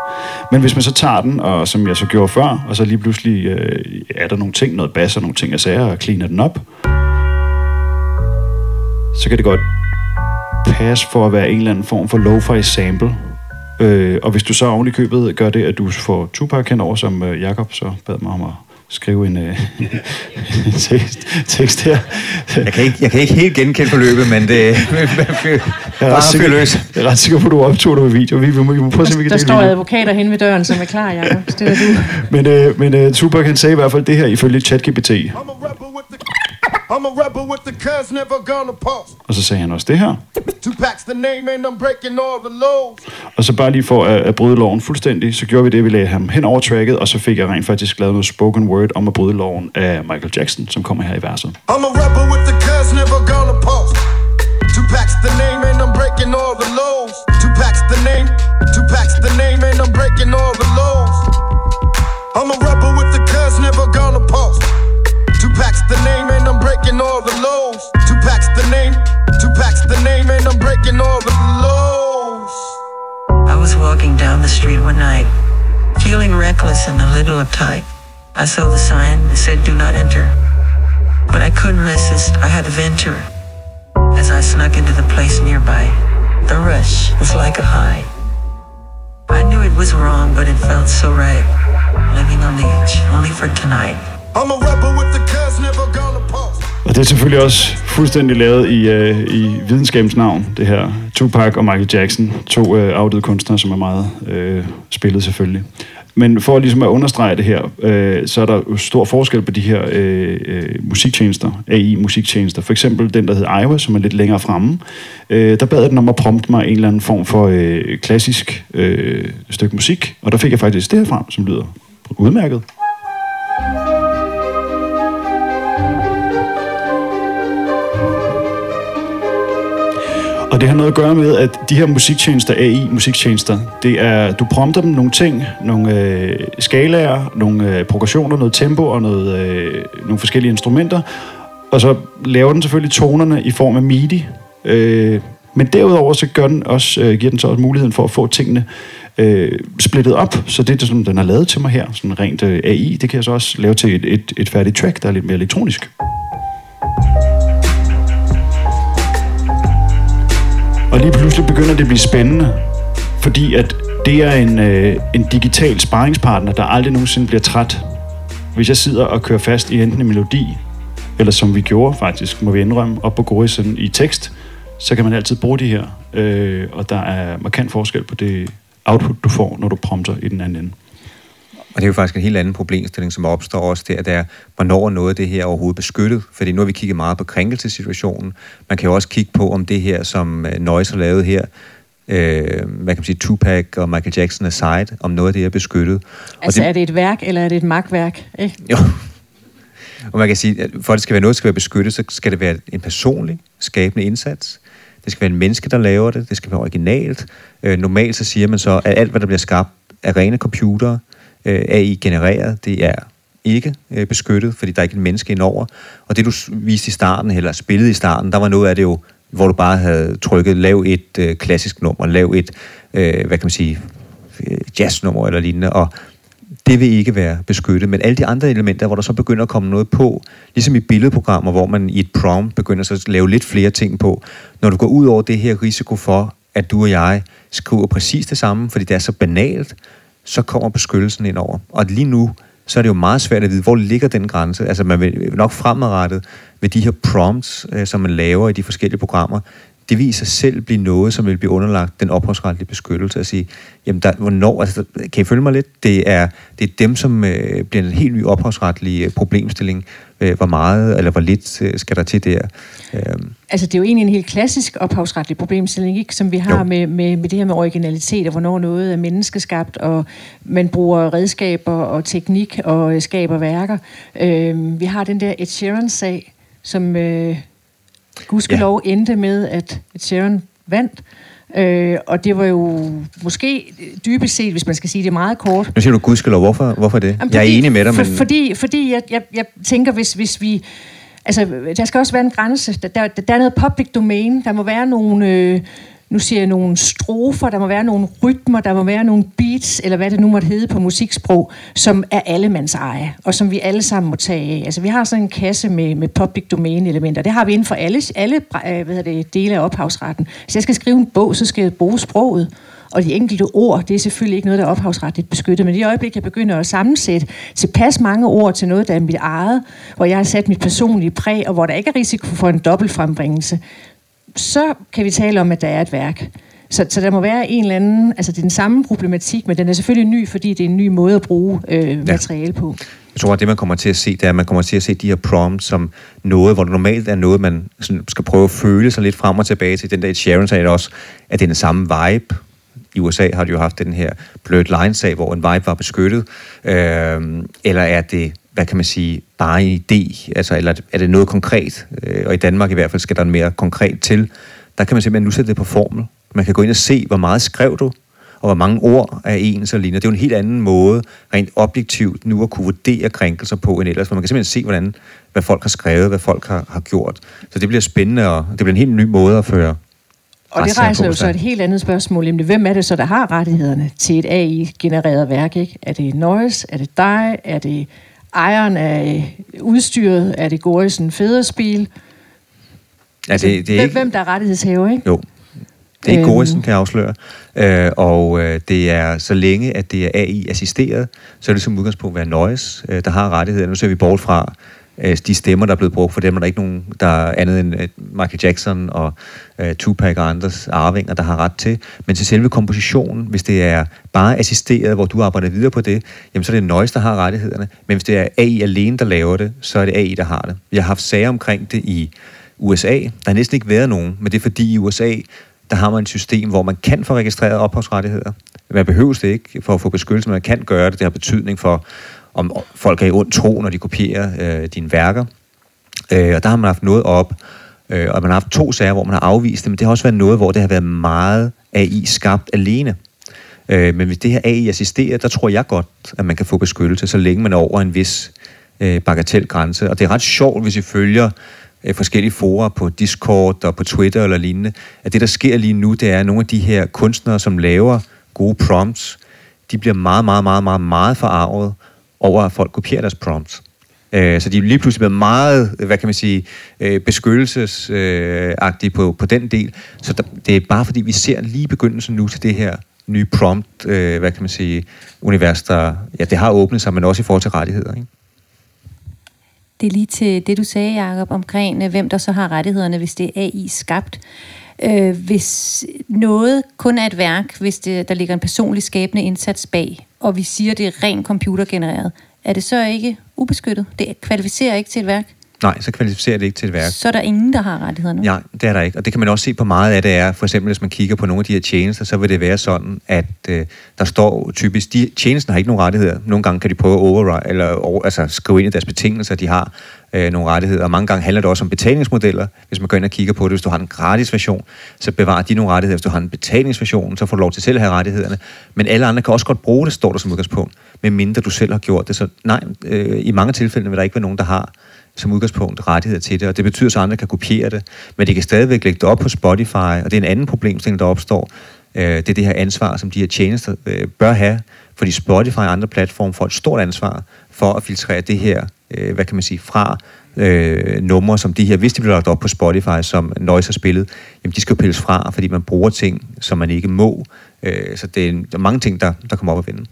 Men hvis man så tager den, og som jeg så gjorde før, og så lige pludselig øh, er der nogle ting, noget bass og nogle ting, jeg sagde, og cleaner den op, så kan det godt passe for at være en eller anden form for lo-fi sample. Øh, og hvis du så oven i købet gør det, at du får Tupac henover, som øh, Jakob så bad mig om at skrive en, øh, en tekst, tekst her. Jeg kan, ikke, jeg kan ikke helt genkende forløbet, men det Jeg er, ret sikker, løs. jeg er ret sikker på, at du optog det med video. Vi, vi, må, vi må prøve at se, om vi kan Der står video. advokater hen ved døren, som er klar, Jacob. Det er du. Men, øh, men uh, Tupac han sagde i hvert fald det her ifølge ChatGPT. I'm a rebel with the cuz never gonna pause. Og så sagde han også det her. Tupac's the name and I'm breaking all the laws. Og så bare lige for at, at bryde loven fuldstændig, så gjorde vi det, vi lagde ham hen over tracket, og så fik jeg rent faktisk lavet noget spoken word om at bryde loven af Michael Jackson, som kommer her i verset. I'm a rebel with the cuz never gonna pause. Tupac's the name and I'm breaking all the laws. Tupac's the name. Tupac's the name and I'm breaking all the laws. I'm a rebel with the cuz never gonna pause. Tupac's the name and I'm breaking all the laws. Tupac's the name. Tupac's the name and I'm breaking all the laws. I was walking down the street one night, feeling reckless and a little uptight. I saw the sign that said do not enter. But I couldn't resist, I had to venture. As I snuck into the place nearby, the rush was like a high. I knew it was wrong, but it felt so right. Living on the edge, only for tonight. I'm a with the cuz never. Og det er selvfølgelig også fuldstændig lavet i, øh, i videnskabens navn, det her. Tupac og Michael Jackson, to øh, afdøde kunstnere, som er meget øh, spillet selvfølgelig. Men for ligesom at understrege det her, øh, så er der jo stor forskel på de her øh, øh, musiktjenester, AI-musiktjenester. For eksempel den, der hedder Iowa, som er lidt længere fremme. Øh, der bad jeg den om at prompte mig en eller anden form for øh, klassisk øh, stykke musik, og der fik jeg faktisk det her frem, som lyder udmærket. Og det har noget at gøre med, at de her musiktjenester, AI-musiktjenester, det er, du prompter dem nogle ting, nogle øh, skalaer, nogle øh, progressioner, noget tempo og noget, øh, nogle forskellige instrumenter, og så laver den selvfølgelig tonerne i form af MIDI. Øh, men derudover så gør den også, øh, giver den så også muligheden for at få tingene øh, splittet op, så det, som den har lavet til mig her, sådan rent øh, AI, det kan jeg så også lave til et, et, et færdigt track, der er lidt mere elektronisk. Og lige pludselig begynder det at blive spændende, fordi at det er en, øh, en digital sparringspartner, der aldrig nogensinde bliver træt. Hvis jeg sidder og kører fast i enten en melodi, eller som vi gjorde faktisk, må vi indrømme, op på Gorison i tekst, så kan man altid bruge de her. Øh, og der er markant forskel på det output, du får, når du prompter i den anden ende. Og det er jo faktisk en helt anden problemstilling, som opstår også der, der hvornår er noget af det her overhovedet beskyttet? Fordi nu har vi kigget meget på krænkelsessituationen. Man kan jo også kigge på, om det her, som øh, Noise har lavet her, øh, hvad kan man sige, Tupac og Michael Jackson aside, om noget af det er beskyttet. Altså og er det et værk, eller er det et magtværk? Ikke? Jo. Og man kan sige, at for at det skal være noget, der skal være beskyttet, så skal det være en personlig, skabende indsats. Det skal være en menneske, der laver det. Det skal være originalt. Øh, normalt så siger man så, at alt, hvad der bliver skabt af rene computere, øh, AI genereret, det er ikke øh, beskyttet, fordi der er ikke en menneske indover. Og det, du viste i starten, eller spillede i starten, der var noget af det jo, hvor du bare havde trykket, lav et øh, klassisk nummer, lav et, øh, hvad kan man sige, øh, jazznummer eller lignende, og det vil ikke være beskyttet. Men alle de andre elementer, hvor der så begynder at komme noget på, ligesom i billedprogrammer, hvor man i et prompt begynder så at lave lidt flere ting på, når du går ud over det her risiko for, at du og jeg skriver præcis det samme, fordi det er så banalt, så kommer beskyttelsen ind over. Og lige nu, så er det jo meget svært at vide, hvor ligger den grænse. Altså man vil nok fremadrettet med de her prompts, øh, som man laver i de forskellige programmer, det vil i sig selv blive noget, som vil blive underlagt den ophavsretlige beskyttelse at sige, jamen der, hvornår, altså kan I følge mig lidt? Det er, det er dem, som øh, bliver en helt ny ophavsretlig øh, problemstilling. Øh, hvor meget eller hvor lidt øh, skal der til der? Øh, Altså, det er jo egentlig en helt klassisk ophavsretlig problemstilling, ikke? som vi har Jo. med, med, med det her med originalitet, og hvornår noget er menneskeskabt, og man bruger redskaber og teknik og øh, skaber værker. Øh, vi har den der Ed Sheeran-sag, som øh, gudskelov ja. endte med, at Sheeran vandt. Øh, og det var jo måske dybest set, hvis man skal sige det meget kort, nu siger du gudskelov, hvorfor, hvorfor det? Jamen, jeg er enig med dig, for, men... Fordi, fordi jeg, jeg, jeg tænker, hvis, hvis vi... Altså, der skal også være en grænse. Der, der, der er noget public domain. Der må være nogle... Øh, nu siger jeg nogle strofer, der må være nogle rytmer, der må være nogle beats, eller hvad det nu måtte hedde på musiksprog, som er allemands eje, og som vi alle sammen må tage af. Altså, vi har sådan en kasse med, med public domain elementer. Det har vi inden for alle, alle øh, hvad hedder det, dele af ophavsretten. Hvis jeg skal skrive en bog, så skal jeg bruge sproget. Og de enkelte ord, det er selvfølgelig ikke noget, der er ophavsretligt beskyttet, men i øjeblik, jeg begynder at sammensætte tilpas mange ord til noget, der er mit eget, hvor jeg har sat mit personlige præg, og hvor der ikke er risiko for en dobbeltfrembringelse, så kan vi tale om, at der er et værk. Så, så der må være en eller anden, altså det er den samme problematik, men den er selvfølgelig ny, fordi det er en ny måde at bruge øh, materiale på. Jeg tror, at det, man kommer til at se, det er, at man kommer til at se de her prompts som noget, hvor det normalt er noget, man sådan skal prøve at føle sig lidt frem og tilbage til. Den der Sheeran sagde også, at det er den samme vibe. I USA har de jo haft den her blurred line-sag, hvor en vibe var beskyttet. Øh, eller er det, hvad kan man sige, bare en idé? Altså, eller er det noget konkret? Øh, og i Danmark i hvert fald skal der mere konkret til. Der kan man simpelthen nu sætte det på formel. Man kan gå ind og se, hvor meget skrev du, og hvor mange ord er ens og lignende. Det er jo en helt anden måde, rent objektivt, nu at kunne vurdere krænkelser på end ellers. For man kan simpelthen se, hvordan, hvad folk har skrevet, hvad folk har, har gjort. Så det bliver spændende, og det bliver en helt ny måde at føre Og det rejser jo så sig. et helt andet spørgsmål, nemlig hvem er det så, der har rettighederne til et AI-genereret værk? Ikke? Er det Noise? Er det dig? Er det ejeren af udstyret? Er det Gorisen Federspil? Ja, det, det er hvem, ikke, hvem der er rettighedshaver, ikke? Jo. Det er ikke Øhm. Gorisen, kan jeg afsløre. Øh, og øh, det er så længe, at det er AI-assisteret, så er det som udgangspunkt være Noise, øh, der har rettigheder. Nu ser vi bort fra øh, de stemmer, der er blevet brugt. For dem er der ikke nogen, der er andet end øh, Michael Jackson og øh, Tupac og andres arvinger, der har ret til. Men til selve kompositionen, hvis det er bare assisteret, hvor du arbejder videre på det, jamen så er det Noise, der har rettighederne. Men hvis det er AI alene, der laver det, så er det AI, der har det. Vi har haft sager omkring det i USA. Der har næsten ikke været nogen, men det er fordi i USA, der har man et system, hvor man kan få registreret ophavsrettigheder. Man behøves det ikke for at få beskyttelse, men man kan gøre det. Det har betydning for, om folk er i ond tro, når de kopierer øh, dine værker. Øh, og der har man haft noget op, øh, og man har haft to sager, hvor man har afvist det, men det har også været noget, hvor det har været meget AI skabt alene. Øh, men hvis det her AI assisterer, der tror jeg godt, at man kan få beskyttelse, så længe man er over en vis øh, bagatelgrænse. Og det er ret sjovt, hvis I følger øh, forskellige forer på Discord og på Twitter eller lignende, at det, der sker lige nu, det er, at nogle af de her kunstnere, som laver gode prompts, de bliver meget, meget, meget, meget, meget forarvet over, at folk kopierer deres prompts. Øh, så de er lige pludselig blevet meget, hvad kan man sige, øh, beskyttelsesagtige på, på den del. Så der, det er bare fordi, vi ser lige begyndelsen nu til det her nye prompt, øh, hvad kan man sige, univers, der, ja, det har åbnet sig, men også i forhold til rettigheder, ikke? Det er lige til det, du sagde, Jacob, omkring hvem der så har rettighederne, hvis det er AI skabt. Øh, hvis noget kun er et værk, hvis det, der ligger en personlig skabende indsats bag, og vi siger, det er rent computergenereret, er det så ikke ubeskyttet? Det kvalificerer ikke til et værk? Nej, så kvalificerer det ikke til et værk. Så er der ingen, der har rettighederne. Nej, det er der ikke. Og det kan man også se på meget af det er, for eksempel hvis man kigger på nogle af de her tjenester, så vil det være sådan, at øh, der står typisk, de tjenesten har ikke nogen rettigheder. Nogle gange kan de prøve at override, eller over, altså skrive ind i deres betingelser, at de har øh, nogle rettigheder. Og mange gange handler det også om betalingsmodeller. Hvis man går ind og kigger på det, hvis du har en gratis version, så bevarer de nogle rettigheder. Hvis du har en betalingsversion, så får du lov til selv at have rettighederne. Men alle andre kan også godt bruge det, står der som udgangspunkt, medmindre du selv har gjort det. Så nej, øh, i mange tilfælde vil der ikke være nogen, der har som udgangspunkt rettigheder til det, og det betyder så, at andre kan kopiere det, men de kan stadigvæk lægge det op på Spotify, og det er en anden problemstilling, der opstår. Øh, det er det her ansvar, som de her tjenester øh, bør have, fordi Spotify og andre platforme får et stort ansvar for at filtrere det her, øh, hvad kan man sige, fra øh, numre som de her, hvis de bliver lagt op på Spotify, som Noise har spillet, jamen de skal jo pilles fra, fordi man bruger ting, som man ikke må. Øh, så det er, der er mange ting, der, der kommer op at vinde.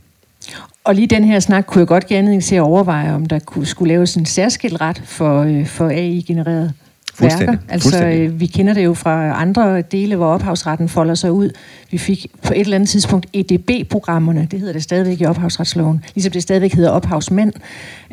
Og lige den her snak kunne jeg godt give anledning til at overveje, om der kunne, skulle laves en særskilt ret for, øh, for AI-genereret værker. Altså, Fuldstændig. øh, vi kender det jo fra andre dele, hvor ophavsretten folder sig ud. Vi fik på et eller andet tidspunkt EDB-programmerne, det hedder det stadigvæk i ophavsretsloven, ligesom det stadigvæk hedder ophavsmænd,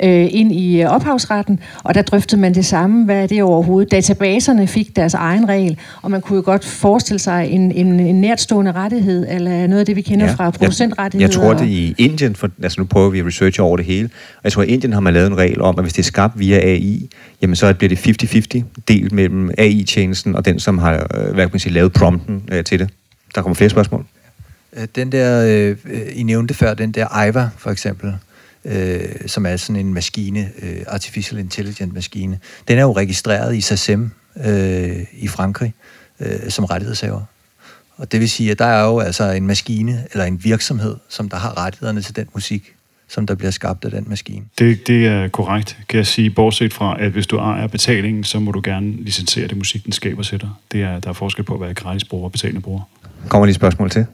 øh, ind i øh, ophavsretten, og der drøftede man det samme, hvad er det overhovedet. Databaserne fik deres egen regel, og man kunne jo godt forestille sig en, en, en nærtstående rettighed, eller noget af det, vi kender ja. fra jeg, producentrettigheder. jeg tror, det i Indien, for, altså nu prøver vi at researche over det hele, og jeg tror, at i Indien har man lavet en regel om, at hvis det er skabt via AI, jamen så bliver det 50-50 delt mellem AI-tjenesten og den, som har øh, hvad kan man sige, lavet prompten øh, til det. Der kommer flere spørgsmål. Øh, den der, øh, I nævnte før, den der IVA for eksempel, øh, som er sådan en maskine, øh, artificial intelligent maskine, den er jo registreret i SACEM øh, i Frankrig øh, som rettighedshaver. Og det vil sige, at der er jo altså en maskine eller en virksomhed, som der har rettighederne til den musik, som der bliver skabt af den maskine. Det, det er korrekt, kan jeg sige, bortset fra, at hvis du ejer betalingen, så må du gerne licensere det musik, den skaber til dig. Det er, der er forskel på at være gratis bruger og betalende bruger. Kommer lige spørgsmål til?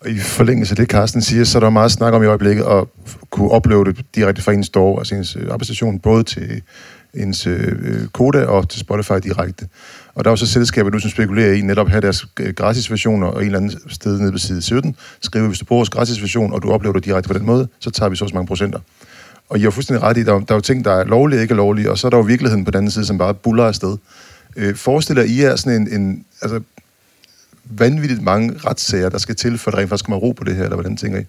Og i forlængelse af det, Carsten siger, så er der meget snak om i øjeblikket at kunne uploade det direkte fra ens store, altså ens øh, arbejdsstation, både til ens øh, øh Koda og til Spotify direkte. Og der er jo så selskaber nu, som spekulerer i netop at have deres øh, gratis versioner, og en eller anden sted nede på side 17, skriver, hvis du bruger vores gratisversion, og du oplever det direkte på den måde, så tager vi så også mange procenter. Og I har fuldstændig ret i, der, er- der er jo ting, der er lovlige og ikke er lovlige, og så er der jo virkeligheden på den anden side, som bare buller afsted. Øh, forestiller I jer sådan en, en altså, vanvittigt mange retssager, der skal til, for at der rent faktisk kommer ro på det her, eller hvordan tænker I?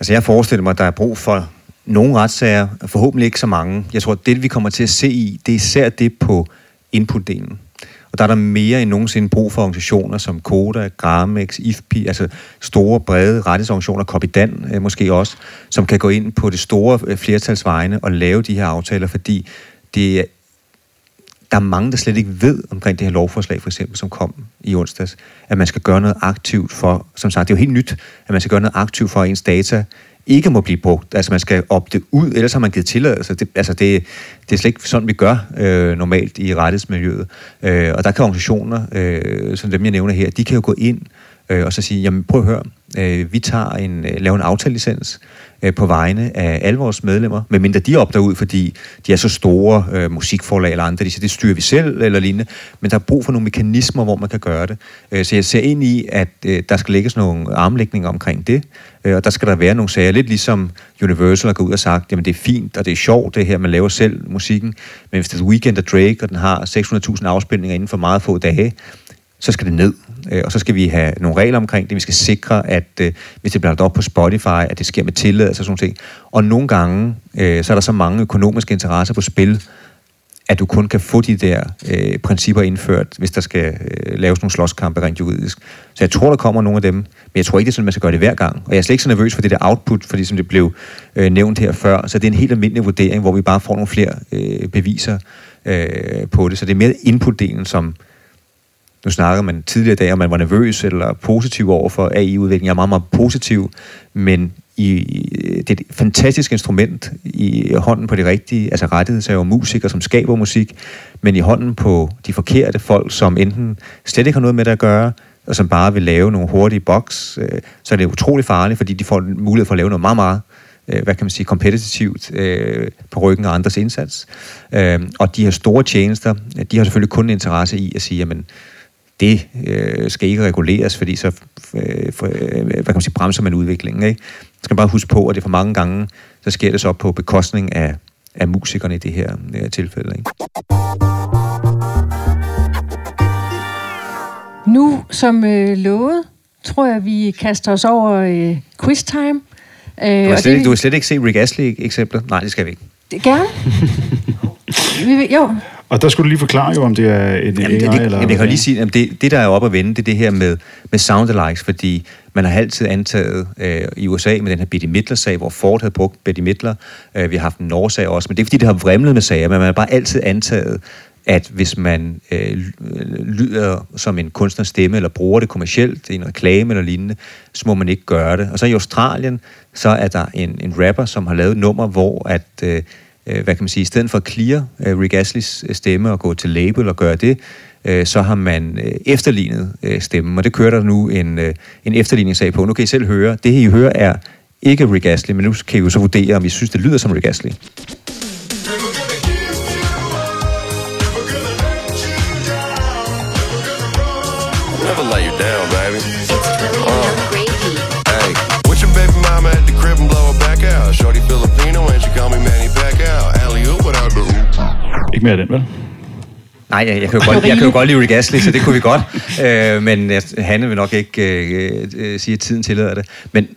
Altså jeg forestiller mig, at der er brug for nogle retssager, forhåbentlig ikke så mange. Jeg tror, at det vi kommer til at se i, det er især det på inputdelen. Og der er der mere end nogensinde brug for organisationer som Koda, Gramex, IFPI, altså store, brede rettighedsorganisationer, Copidan øh, måske også, som kan gå ind på det store øh, flertalsvejene og lave de her aftaler, fordi det er der er mange, der slet ikke ved omkring det her lovforslag, for eksempel, som kom i onsdags, at man skal gøre noget aktivt for, som sagt, det er jo helt nyt, at man skal gøre noget aktivt for, at ens data ikke må blive brugt. Altså man skal opte ud, ellers har man givet tilladelse. Det, altså det, det er slet ikke sådan, vi gør øh, normalt i rettighedsmiljøet. Øh, og der kan organisationer, øh, som dem jeg nævner her, de kan jo gå ind øh, og så sige, jamen prøv at høre, øh, vi tager en, øh, laver en aftalelicens øh, på vegne af alle vores medlemmer, medmindre de opdager ud, fordi de er så store øh, musikforlag eller andre, de siger, det styrer vi selv eller lignende, men der er brug for nogle mekanismer, hvor man kan gøre det. Øh, så jeg ser ind i, at øh, der skal lægges nogle armlægninger omkring det, øh, og der skal der være nogle sager, lidt ligesom Universal har gået ud og sagt, jamen det er fint, og det er sjovt det her, man laver selv musikken, men hvis det er Weekend af Drake, og den har 600.000 afspilninger inden for meget få dage, så skal det ned. Øh, og så skal vi have nogle regler omkring det. Vi skal sikre, at øh, hvis det bliver lagt op på Spotify, at det sker med tilladelse og sådan ting. Og nogle gange, øh, så er der så mange økonomiske interesser på spil, at du kun kan få de der øh, principper indført, hvis der skal øh, laves nogle slåskampe rent juridisk. Så jeg tror, der kommer nogle af dem, men jeg tror ikke, det er sådan, man skal gøre det hver gang. Og jeg er slet ikke så nervøs for det der output, fordi som det blev øh, nævnt her før, så det er en helt almindelig vurdering, hvor vi bare får nogle flere øh, beviser øh, på det. Så det er mere inputdelen, som, nu snakker man tidligere i dag, om man var nervøs eller positiv over for AI-udvikling. Jeg er meget, meget positiv, men i, det er et fantastisk instrument i hånden på de rigtige, altså rettighedshaver musikere, som skaber musik, men i hånden på de forkerte folk, som enten slet ikke har noget med det at gøre, og som bare vil lave nogle hurtige boks, øh, så er det utrolig farligt, fordi de får mulighed for at lave noget meget, meget øh, hvad kan man sige, kompetitivt øh, på ryggen af andres indsats. Øh, og de her store tjenester, de har selvfølgelig kun interesse i at sige, jamen, det øh, skal ikke reguleres, fordi så øh, for, øh, hvad kan man sige, bremser man udviklingen. Ikke? Så skal man bare huske på, at det for mange gange, så sker det så på bekostning af, af musikerne i det her øh, tilfælde. Ikke? Nu, som øh, lovet, tror jeg, vi kaster os over øh, quiz time. Øh, Du har, slet ikke, du har slet ikke set Rick Astley-eksemplet? Nej, det skal vi ikke. det, gerne. vi, jo, Og der skulle du lige forklare jo, om det er en Jamen, AI det, det, eller... jamen, jeg kan lige sige, at det, det, der er oppe at vende, det er det her med, med sound-alikes, fordi man har altid antaget øh, i USA med den her Betty Midler-sag, hvor Ford havde brugt Betty Midler. Øh, vi har haft en Norge-sag også, men det er fordi, det har vrimlet med sager, men man har bare altid antaget, at hvis man øh, lyder som en kunstners stemme, eller bruger det kommercielt i en reklame eller lignende, så må man ikke gøre det. Og så i Australien, så er der en, en rapper, som har lavet et nummer, hvor at... Øh, øh, hvad kan man sige, i stedet for at clear øh, Rick Astley's øh, stemme og gå til label og gøre det, øh, så har man øh, efterlignet øh, stemmen, og det kører der nu en, øh, en efterligningssag på. Nu kan I selv høre, det I hører er ikke Rick Astley, men nu kan I jo så vurdere, om I synes, det lyder som Rick Astley. Ikke mere af den, vel? Nej, jeg, jeg, kan jo godt, jeg kan jo godt lide Rick Astley, så det kunne vi godt. Øh, men Hanne vil nok ikke øh, øh, sige, at tiden tillader det. Men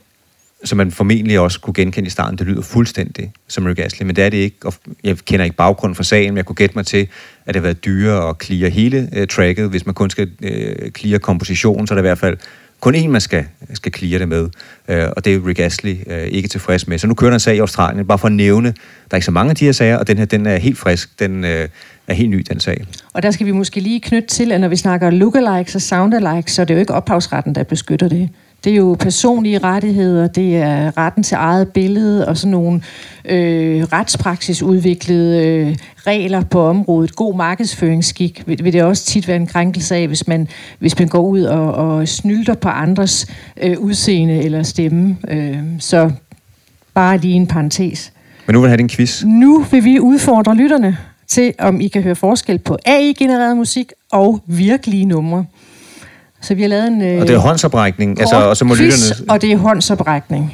som man formentlig også kunne genkende i starten, det lyder fuldstændig som Rick Astley, men det er det ikke. Og jeg kender ikke baggrunden for sagen, men jeg kunne gætte mig til, at det har været dyrere at clear hele øh, tracket. Hvis man kun skal øh, clear kompositionen, så er det i hvert fald kun én, man skal, skal clear det med. Øh, og det er Rick Astley øh, ikke tilfreds med. Så nu kører der en sag i Australien, bare for at nævne, der er ikke så mange af de her sager, og den her, den er helt frisk. Den øh, er helt ny, den sag. og der skal vi måske lige knytte til, at når vi snakker lookalikes og soundalikes, så er det jo ikke ophavsretten, der beskytter det. Det er jo personlige rettigheder, det er retten til eget billede og sådan nogle øh, retspraksis-udviklede øh, regler på området. God markedsføringsskik vil, vil det også tit være en krænkelse af, hvis man, hvis man går ud og, og snylter på andres øh, udseende eller stemme. Øh, så bare lige en parentes. Men nu vil jeg have din quiz. Nu vil vi udfordre lytterne til, om I kan høre forskel på AI-genereret musik og virkelige numre. Så vi har lavet en... Øh, Og det er håndsoprækning, altså, og så må quiz, lytterne... og det er håndsoprækning.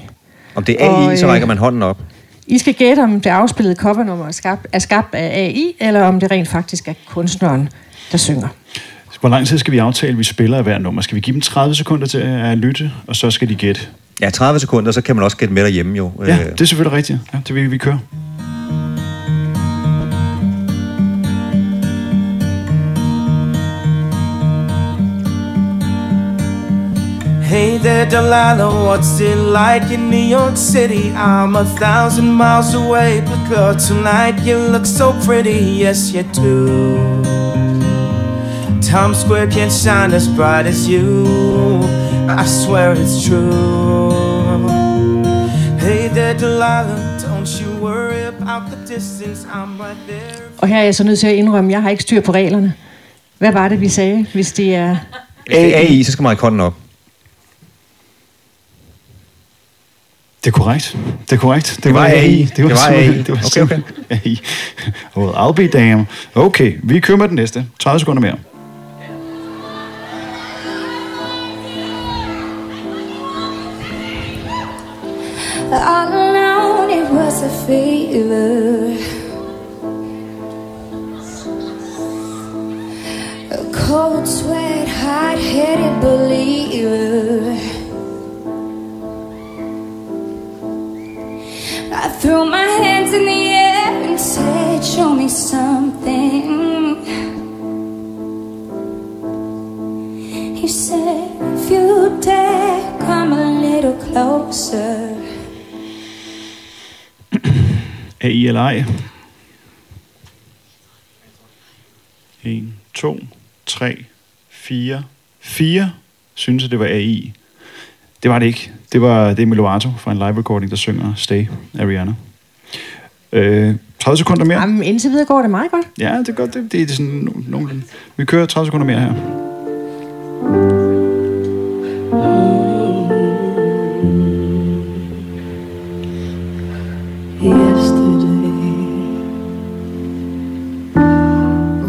Om det er og, AI, så øh, rækker man hånden op. I skal gætte, om det afspillede covernummer er skabt, er skabt af AI, eller om det rent faktisk er kunstneren, der synger. Hvor lang tid skal vi aftale, at vi spiller af hver nummer? Skal vi give dem 30 sekunder til at lytte, og så skal de gætte? Ja, 30 sekunder, så kan man også gætte med derhjemme jo. Ja, Øh, det er selvfølgelig rigtigt. Ja, det vil vi køre. Hey there, Delilah, what's it like in New York City? I'm a thousand miles away, but girl, tonight you look so pretty, yes, you do. Times Square can't shine as bright as you, I swear it's true. Hey there, Delilah, don't you worry about the distance, I'm right there. Og her er jeg så nødt til at indrømme, jeg har ikke styr på reglerne. Hvad var det, vi sagde, hvis det er... Hvis det er AI, så skal man række hånden op. Det er korrekt. Det er korrekt. Det var AI. Det var, Det var AI. Det var Okay, okay. AI. Oh, I'll be damn. Okay, vi kører med den næste. 30 sekunder mere. All alone, it was a fever. A cold sweat, hot headed believer. I threw my hands in the air and said, Show me something. He said, If you dare, come a little closer. AI eller ej? 1, 2, 3, 4, 4 synes, at det var AI. Det var det ikke. Det var det er Meloato fra en live recording, der synger Stay af Rihanna. Øh, 30 sekunder mere. Jamen, indtil videre går det meget godt. Ja, det er godt. Det, det er sådan no- nogenlunde. Vi kører 30 sekunder mere her.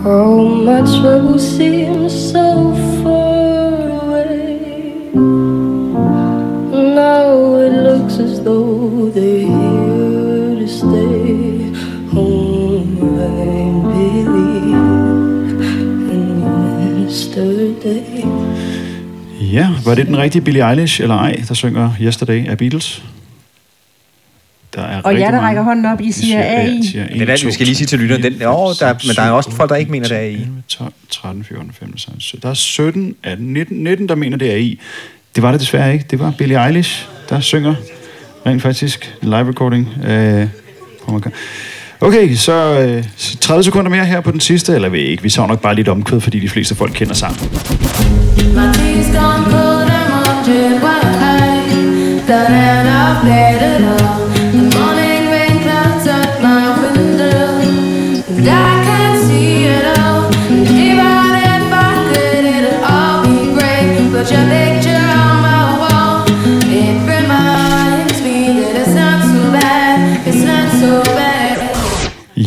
Oh, my trouble seems looks as though they're here to stay. Home, I believe in yesterday. Ja, var det den rigtige Billie Eilish, eller ej, der synger Yesterday af Beatles? Der er og jer, der rækker hånden op, I siger AI. Siger, men det er vi skal lige sige til lytteren. Den, oh der, men der er også folk, der ikke mener, det er AI. 12, 13, 14, 15, 16, 17. Der er 17, 18, 19, 19, der mener, det er I. Det var det desværre ikke. Det var Billie Eilish, der synger rent faktisk live recording. Øh, Okay, så øh, 30 sekunder mere her på den sidste, eller vi ikke, vi tager nok bare lidt omkød, fordi de fleste folk kender sangen. My tea's gone cold, I'm. Done and I've played it all. The morning rain clouds my window,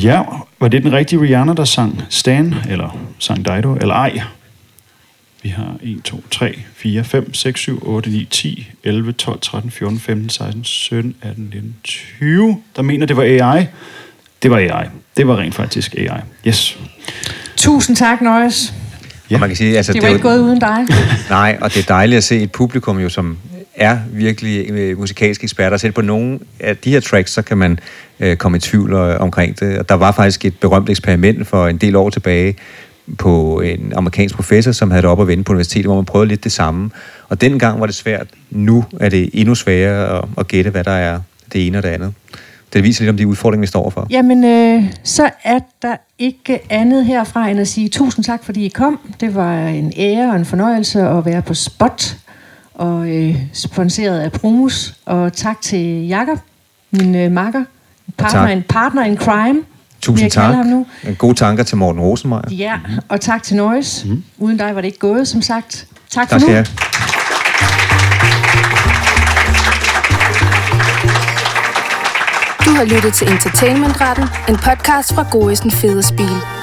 Ja, var det den rigtige Rihanna, der sang Stan, eller sang Dido, eller ej? Vi har 1, 2, 3, 4, 5, 6, 7, 8, 9, 10, 11, 12, 13, 14, 15, 16, 17, 18, 19, 20. Der mener, det var AI. Det var AI. Det var rent faktisk AI. Yes. Tusind tak, Nøjes. Ja. Og man kan sige, altså, Det var er ikke jo- gået uden dig. Nej, og det er dejligt at se et publikum, jo, som er virkelig øh, musikalske eksperter. Selv på nogle af de her tracks, så kan man øh, komme i tvivl øh, omkring det. Og der var faktisk et berømt eksperiment for en del år tilbage på en amerikansk professor, som havde det op at vende på universitetet, hvor man prøvede lidt det samme. Og dengang var det svært. Nu er det endnu sværere at, at gætte, hvad der er det ene og det andet. Det viser lidt om de udfordringer, vi står overfor. Jamen, øh, så er der ikke andet herfra end at sige tusind tak, fordi I kom. Det var en ære og en fornøjelse at være på Spot og øh, sponsoreret af Promus. Og tak til Jakob, min øh, makker, partner, tak. en partner in crime. vil Tusind jeg kalde tak. Ham nu. Gode tanker til Morten Rosenmeier. Ja, og tak til Noise. Mm. Uden dig var det ikke gået, som sagt. Tak, Tak for skal nu. Have. Du har lyttet til Entertainmentretten, en podcast fra Goisen Fede Spil.